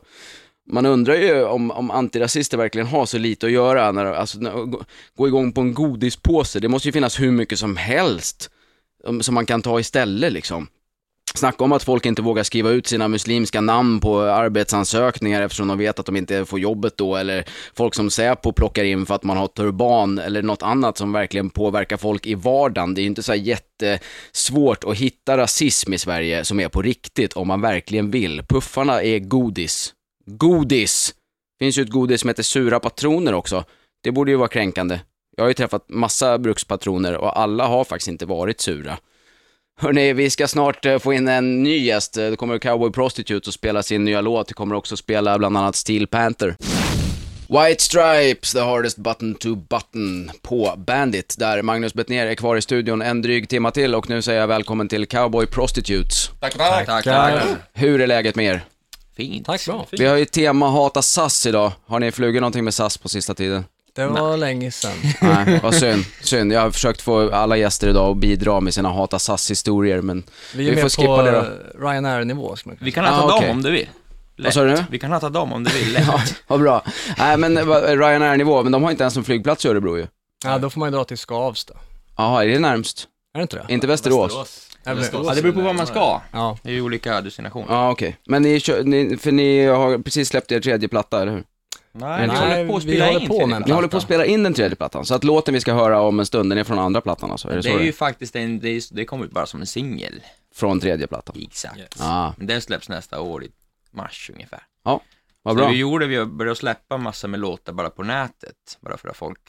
Man undrar ju om, om antirasister verkligen har så lite att göra, när, alltså, när, gå- gå igång på en godispåse. Det måste ju finnas hur mycket som helst Um, som man kan ta istället liksom. Snacka om att folk inte vågar skriva ut sina muslimska namn på arbetsansökningar eftersom de vet att de inte får jobbet då, eller folk som Säpo plockar in för att man har turban, eller något annat som verkligen påverkar folk i vardagen. Det är ju inte så här jättesvårt att hitta rasism i Sverige som är på riktigt, om man verkligen vill. Puffarna är godis. Godis! finns ju ett godis som heter sura patroner också. Det borde ju vara kränkande. Jag har ju träffat massa brukspatroner och alla har faktiskt inte varit sura. Hörrni, vi ska snart eh, få in en ny gäst. Eh, Det kommer Cowboy Prostitute och spela sin nya låt. Det kommer också spela bland annat Steel Panther. White Stripes, the hardest button to button på Bandit, där Magnus Bettner är kvar i studion en dryg timma till och nu säger jag välkommen till Cowboy Prostitutes. Tack, tack. Tack, tack. Hur är läget med er? Fint. Tack bra. Vi har ju tema hata SAS idag. Har ni flugit någonting med SAS på sista tiden? Det var länge sedan. Nej, vad synd. synd. Jag har försökt få alla gäster idag att bidra med sina hata SAS-historier, men Vi Vi är får skippa på det då. eh, Ryanair-nivå, skulle man kunna Vi kan Ah, hata okej. dem om du vill. Vad sa du nu? Vi kan hata dem om du vill. Lätt. Ja, vad bra. Nej, men vad- Ryanair-nivå, men de har inte ens en flygplats i Örebro ju. Ja, då får man ju dra till Skavsta. Jaha, är det närmst? Är det inte det? Inte Västerås? Eller- Ja, det beror på vad man ska. Ja. Det är ju olika destinationer. Ja, okej. Men ni, kör, ni, för ni har precis släppt er tredje platta, eller hur? Nej, vi håller på att vi spela håller in på tredje med en Ni håller på att spela in den tredje plattan, så att låten vi ska höra om en stund, den är från andra plattan alltså? Är det, Det så är det ju faktiskt en, det, är, det kommer ut bara som en singel. Från tredje plattan? Exakt. Ah, Men den släpps nästa år i mars ungefär. vad Så bra. det vi gjorde, vi började släppa massa med låtar bara på nätet. Bara för att folk,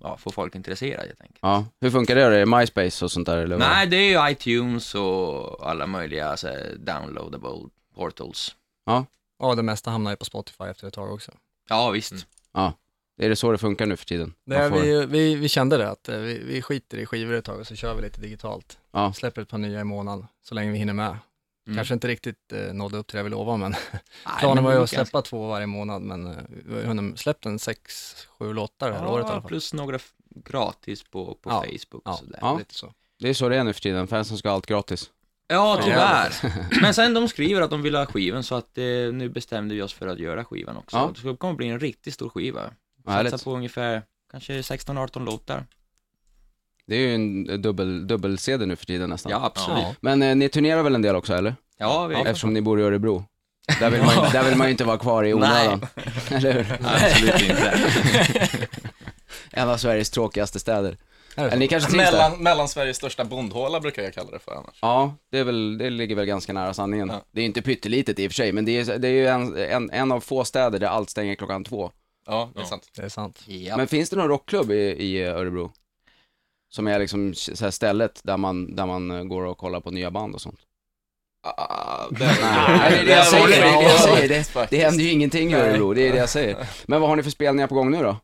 ja, få folk intresserade helt enkelt. Ja, hur funkar det då? Är det MySpace och sånt där eller? vad? Nej, det är ju iTunes och alla möjliga så här, downloadable portals. Ja, det mesta hamnar ju på Spotify efter ett tag också. Ja, visst. Är det så det funkar nu för tiden? Man får- vi, vi, vi kände det, att eh, vi, vi skiter i skivor ett tag och så kör vi lite digitalt. Ja. Släpper ett par nya i månaden, så länge vi hinner med. Mm. Kanske inte riktigt eh, nådde upp till det jag vill lova, men Nej, planen men var ju vi att släppa två varje månad, men eh, vi har släppt en sex, sju låtar det här året i alla fall. plus några gratis på, på Ja, Facebook och Ja, sådär. Ja. lite så. Det är så det är nu för tiden, fansen ska ha allt gratis. Ja, tyvärr. Men sen de skriver att de vill ha skivan så att eh, nu bestämde vi oss för att göra skivan också. Ja. Det kommer bli en riktigt stor skiva. Vad härligt. Satsa på ungefär kanske 16-18 låtar. Det är ju en dubbel, dubbel-CD nu för tiden nästan. Ja, absolut. Ja. Men eh, ni turnerar väl en del också eller? Ja, vi... Eftersom ni bor i Örebro. Där vill man, ju- där vill man ju inte vara kvar i onödan. Eller hur? Absolut inte. En av Sveriges tråkigaste städer. Eller ni kanske trivs där? Mellan, mellan Sveriges största bondhåla brukar jag kalla det för annars. Ja, det, är väl, det ligger väl ganska nära sanningen. Ja. Det är inte pyttelitet i och för sig, men det är, det är ju en, en, en av få städer där allt stänger klockan två. Ja, det är sant. Det är sant. Ja. Men finns det någon rockklubb i, i Örebro? Som är liksom så här stället där man, där man går och kollar på nya band och sånt? Ah, det, Nej, det är det jag säger, det är det jag säger. Det, det händer ju ingenting i Örebro, det är det jag säger. Men vad har ni för spelningar på gång nu då?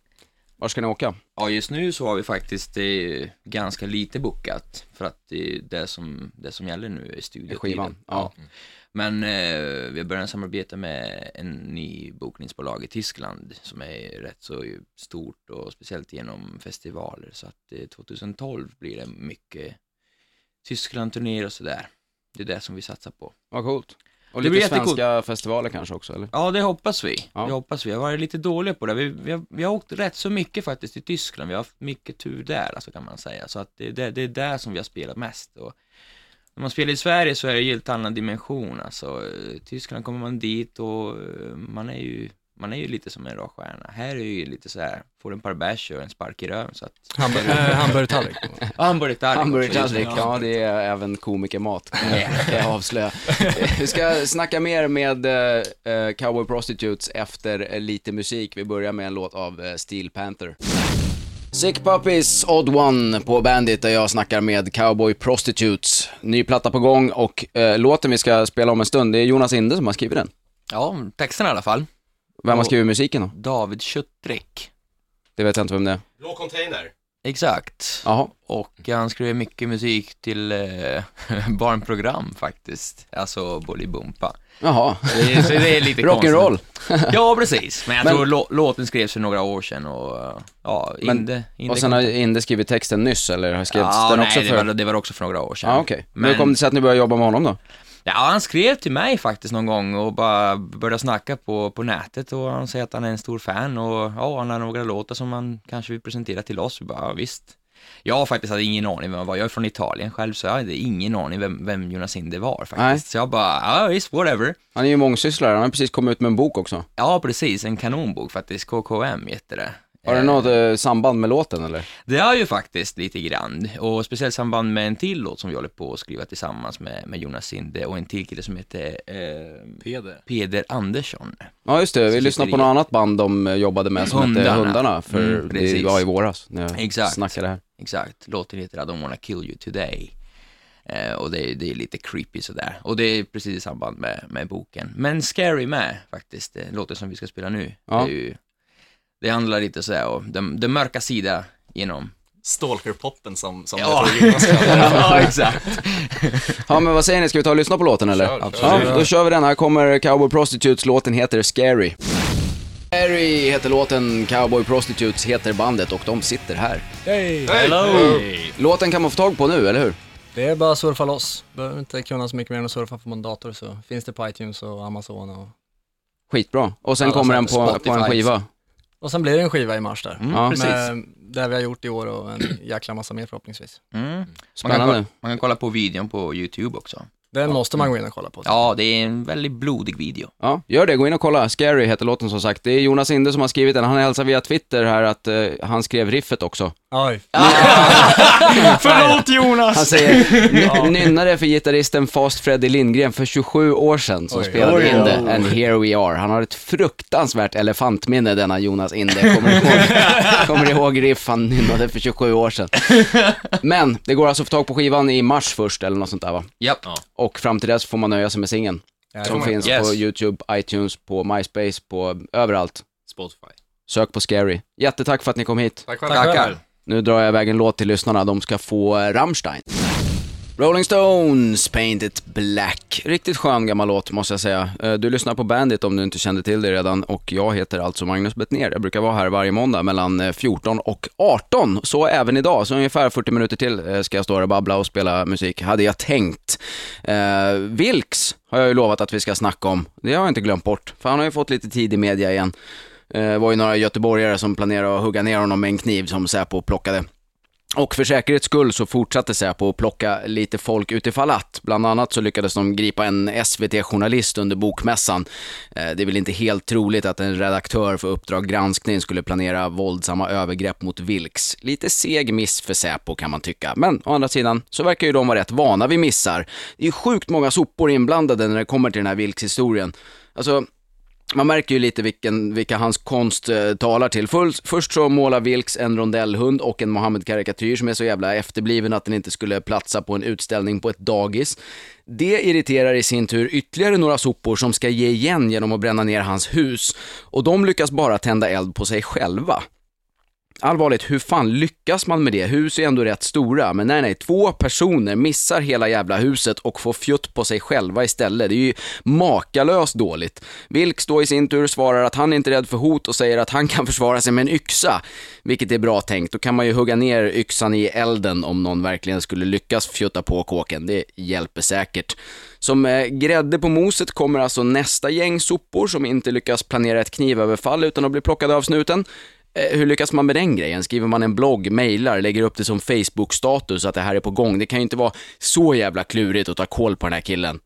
Var ska ni åka? ja, just nu så har vi faktiskt eh, ganska lite bokat. För att det det som, det som gäller nu är studiotiden. skivan? Ja. Men eh, vi har börjat samarbeta med en ny bokningsbolag i Tyskland som är rätt så stort och speciellt genom festivaler. Så att eh, 2012 blir det mycket Tyskland-turnéer och sådär. Det är det som vi satsar på. Vad coolt. Och Det lite svenska festivaler kanske också, eller? Ja, det hoppas vi. Ja. Det hoppas vi. Jag har varit lite dåliga på det. Vi, vi, har, vi har åkt rätt så mycket faktiskt till Tyskland. Vi har haft mycket tur där, alltså kan man säga. Så att det, det, det är där som vi har spelat mest. Och när man spelar i Sverige så är det ju en helt annan dimension. Alltså, Tyskland kommer man dit och eh, man är ju, man är ju lite som en rockstjärna. Här är ju lite så här, får en par bärs och en spark i röven. Så att... Hamburg- eh, Hamburgertallrik. Hamburgertallrik. Hamburgertallrik, ja det är även komikermat kan jag- avslöja. Vi ska snacka mer med eh, Cowboy Prostitutes efter lite musik. Vi börjar med en låt av Steel Panther. Sick Puppies, Odd One på Bandit där jag snackar med Cowboy Prostitutes. Ny platta på gång och eh, låten vi ska spela om en stund, det är Jonas Inde som har skrivit den. Ja, texten i alla fall. Vem har skrivit musiken då? David Schuttrick. Det vet jag inte vem det är. Blå container. Exakt. Jaha. Och han skrev mycket musik till eh, barnprogram faktiskt. Alltså Bolibompa. Jaha. Det så det är lite Rock'n'roll. Ja, precis. Men jag Men- tror lå- låten skrevs för några år sedan och ja, Men- Inde, Inde Och sen har Inde skrivit texten nyss, eller har skrivit ja, den nej, också för... var, det var också för några år sedan. Ja, okej. Men hur kom det sig att ni började jobba med honom då? Ja, han skrev till mig faktiskt någon gång och bara började snacka på, på nätet och han säger att han är en stor fan och ja, han har några låtar som han kanske vill presentera till oss. Vi bara, ja, visst. Jag faktiskt hade ingen aning vem han var. Jag är från Italien själv, så jag hade ingen aning vem, vem Jonas Inde var faktiskt. Nej. Så jag bara, ja visst, whatever. Han är ju mångsysslare, han har precis kommit ut med en bok också. Ja, precis, en kanonbok faktiskt. KKM heter det. Har det Eh, något eh, samband med låten eller? Det har ju faktiskt lite grann, och speciellt samband med en till låt som vi håller på att skriva tillsammans med, med Jonas Sinde och en till kille som heter eh, Peder. Peder Andersson. Ja just det, vi lyssnade på något annat band de eh, jobbade med som hette Hundarna. Hundarna, för Mm, det precis. var i våras när jag Exakt. snackade här. Exakt, låten heter I don't wanna kill you today. Eh, och det är, det är lite creepy sådär. Och det är precis i samband med, med boken. Men Scary med faktiskt, låten som vi ska spela nu. Ja. Det, är ju, det handlar lite sådär om den, den mörka sida genom... Stalker-poppen som, som Ja. jag tror Jonas ja, exakt. Ja men vad säger ni, ska vi ta och lyssna på låten eller? Kör, kör. ja, då kör vi den. Här kommer Cowboy Prostitutes, låten heter Scary. Scary heter låten, Cowboy Prostitutes heter bandet och de sitter här. Hej! Hello! Låten kan man få tag på nu, eller hur? Det är bara att surfa loss. Behöver inte kunna så mycket mer än att surfa på en dator så finns det på iTunes och Amazon och... Skitbra. Och sen Alla kommer den på, på en skiva. Och sen blir det en skiva i mars där. Mm, Ja. precis. Med det vi har gjort i år och en jäkla massa mer förhoppningsvis. Mm. Man, kan Spännande. kolla, man kan kolla på videon på YouTube också. Den måste man gå in och kolla på. Ja, det är en väldigt blodig video. Ja, gör det. Gå in och kolla. Scary heter låten som sagt. Det är Jonas Inde som har skrivit den. Han hälsar via Twitter här att eh, han skrev riffet också. Oj. Förlåt Jonas! Han säger, "Ny- nynnade för gitarristen Fast Freddy Lindgren för 27 år sedan som Oj. spelade Oj, Inde, oj. and here we are. Han har ett fruktansvärt elefantminne denna Jonas Inde. Kommer ihåg, kommer ihåg riff han nynnade för 27 år sedan. Men det går alltså att få tag på skivan i mars först eller något sånt där va? Japp. Och fram till dess får man nöja sig med singeln. Som finns Yes. på YouTube, iTunes, på MySpace, på överallt. Spotify. Sök på Scary. Jättetack för att ni kom hit. Tack själv. Tackar. Nu drar jag iväg en låt till lyssnarna. De ska få eh, Rammstein. Rolling Stones, Paint It Black. Riktigt skön gammal låt måste jag säga. Eh, du lyssnar på Bandit om du inte kände till det redan och jag heter alltså Magnus Bettner. Jag brukar vara här varje måndag mellan eh, 14 och 18. Så även idag, så ungefär 40 minuter till ska jag stå här och babbla och spela musik, hade jag tänkt. Eh, Vilks har jag ju lovat att vi ska snacka om. Det har jag inte glömt bort, för han har ju fått lite tid i media igen. Eh, det var ju några göteborgare som planerade att hugga ner honom med en kniv som Säpo plockade. Och för säkerhets skull så fortsatte Säpo att plocka lite folk utifall att. Bland annat så lyckades de gripa en SVT-journalist under bokmässan. Eh, det är väl inte helt troligt att en redaktör för Uppdrag granskning skulle planera våldsamma övergrepp mot Vilks. Lite seg miss för Säpo kan man tycka. Men å andra sidan så verkar ju de vara rätt vana vid missar. Det är sjukt många sopor inblandade när det kommer till den här Vilks-historien. Alltså, man märker ju lite vilken, vilka hans konst eh, talar till. Först, först så målar Vilks en rondellhund och en Mohammed-karikatyr som är så jävla efterbliven att den inte skulle platsa på en utställning på ett dagis. Det irriterar i sin tur ytterligare några sopor som ska ge igen genom att bränna ner hans hus. Och de lyckas bara tända eld på sig själva. Allvarligt, hur fan lyckas man med det? Hus är ändå rätt stora, men nej, nej, två personer missar hela jävla huset och får fjutt på sig själva istället. Det är ju makalöst dåligt. Vilks då i sin tur svarar att han inte är rädd för hot och säger att han kan försvara sig med en yxa, vilket är bra tänkt. Då kan man ju hugga ner yxan i elden om någon verkligen skulle lyckas fjutta på kåken. Det hjälper säkert. Som eh, grädde på moset kommer alltså nästa gäng sopor som inte lyckas planera ett knivöverfall utan att bli plockade av snuten. Eh, hur lyckas man med den grejen? Skriver man en blogg, mejlar, lägger upp det som Facebook-status att det här är på gång? Det kan ju inte vara så jävla klurigt att ta koll på den här killen.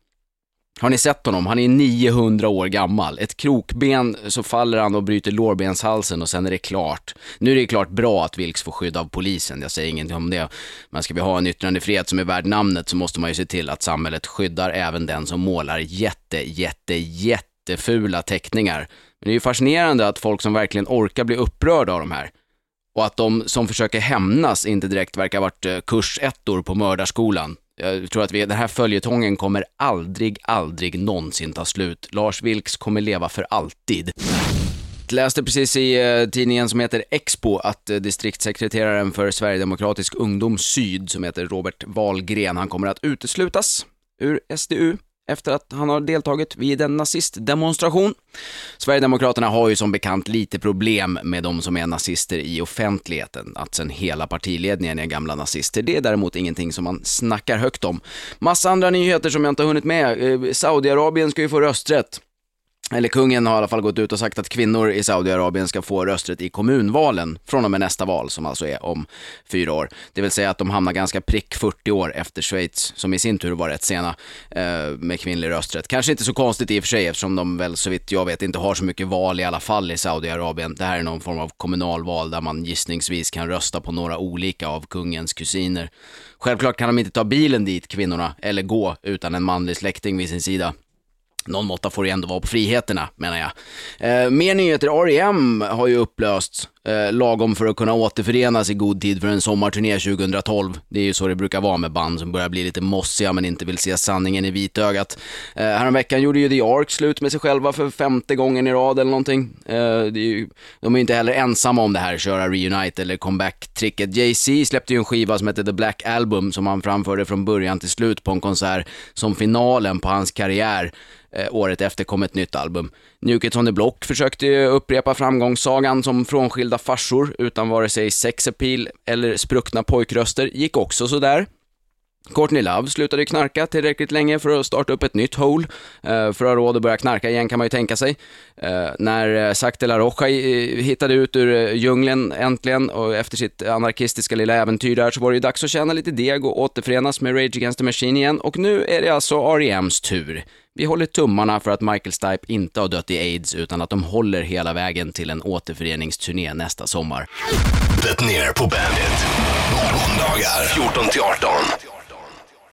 Har ni sett honom? Han är 900 år gammal. Ett krokben så faller han och bryter lårbenshalsen och sen är det klart. Nu är det klart bra att Vilks får skydd av polisen, jag säger ingenting om det. Men ska vi ha en yttrandefrihet som är värd namnet så måste man ju se till att samhället skyddar även den som målar jätte, jätte, jättefula teckningar. Men det är ju fascinerande att folk som verkligen orkar bli upprörda av de här och att de som försöker hämnas inte direkt verkar ha varit eh, kursettor på mördarskolan. Jag tror att vi, den här följetongen kommer aldrig, aldrig någonsin ta slut. Lars Vilks kommer leva för alltid. Jag Läste precis i eh, tidningen som heter Expo att eh, distriktssekreteraren för Sverigedemokratisk ungdom Syd, som heter Robert Wahlgren, han kommer att uteslutas ur SDU efter att han har deltagit vid en nazistdemonstration. Sverigedemokraterna har ju som bekant lite problem med de som är nazister i offentligheten. Att sen hela partiledningen är gamla nazister, det är däremot ingenting som man snackar högt om. Massa andra nyheter som jag inte har hunnit med. Eh, Saudiarabien ska ju få rösträtt. Eller kungen har i alla fall gått ut och sagt att kvinnor i Saudiarabien ska få rösträtt i kommunvalen från och med nästa val, som alltså är om fyra år. Det vill säga att de hamnar ganska prick 40 år efter Schweiz, som i sin tur var rätt sena eh, med kvinnlig rösträtt. Kanske inte så konstigt i och för sig, eftersom de väl så vitt jag vet inte har så mycket val i alla fall i Saudiarabien. Det här är någon form av kommunalval där man gissningsvis kan rösta på några olika av kungens kusiner. Självklart kan de inte ta bilen dit, kvinnorna, eller gå utan en manlig släkting vid sin sida. Någon måtta får det ändå vara på friheterna, menar jag. Eh, mer nyheter. R.E.M. har ju upplösts eh, lagom för att kunna återförenas i god tid för en sommarturné 2012. Det är ju så det brukar vara med band som börjar bli lite mossiga men inte vill se sanningen i vitögat. Eh, häromveckan gjorde ju The Ark slut med sig själva för femte gången i rad eller någonting. Eh, det är ju, de är ju inte heller ensamma om det här, köra reunite eller comeback-tricket. Jay-Z släppte ju en skiva som hette The Black Album som han framförde från början till slut på en konsert som finalen på hans karriär. Eh, året efter kom ett nytt album. New Kids on the Block försökte ju upprepa framgångssagan som frånskilda farsor utan vare sig sexappeal eller spruckna pojkröster, gick också sådär. Courtney Love slutade knarka tillräckligt länge för att starta upp ett nytt hole. Eh, för att ha råd att börja knarka igen kan man ju tänka sig. Eh, när eh, Zac de la Rocha hittade ut ur djungeln äntligen och efter sitt anarkistiska lilla äventyr där så var det ju dags att tjäna lite deg och återförenas med Rage Against the Machine igen och nu är det alltså R.E.M's tur. Vi håller tummarna för att Michael Stipe inte har dött i aids utan att de håller hela vägen till en återföreningsturné nästa sommar. Det ner på Bandit. Måndagar 14 till 18.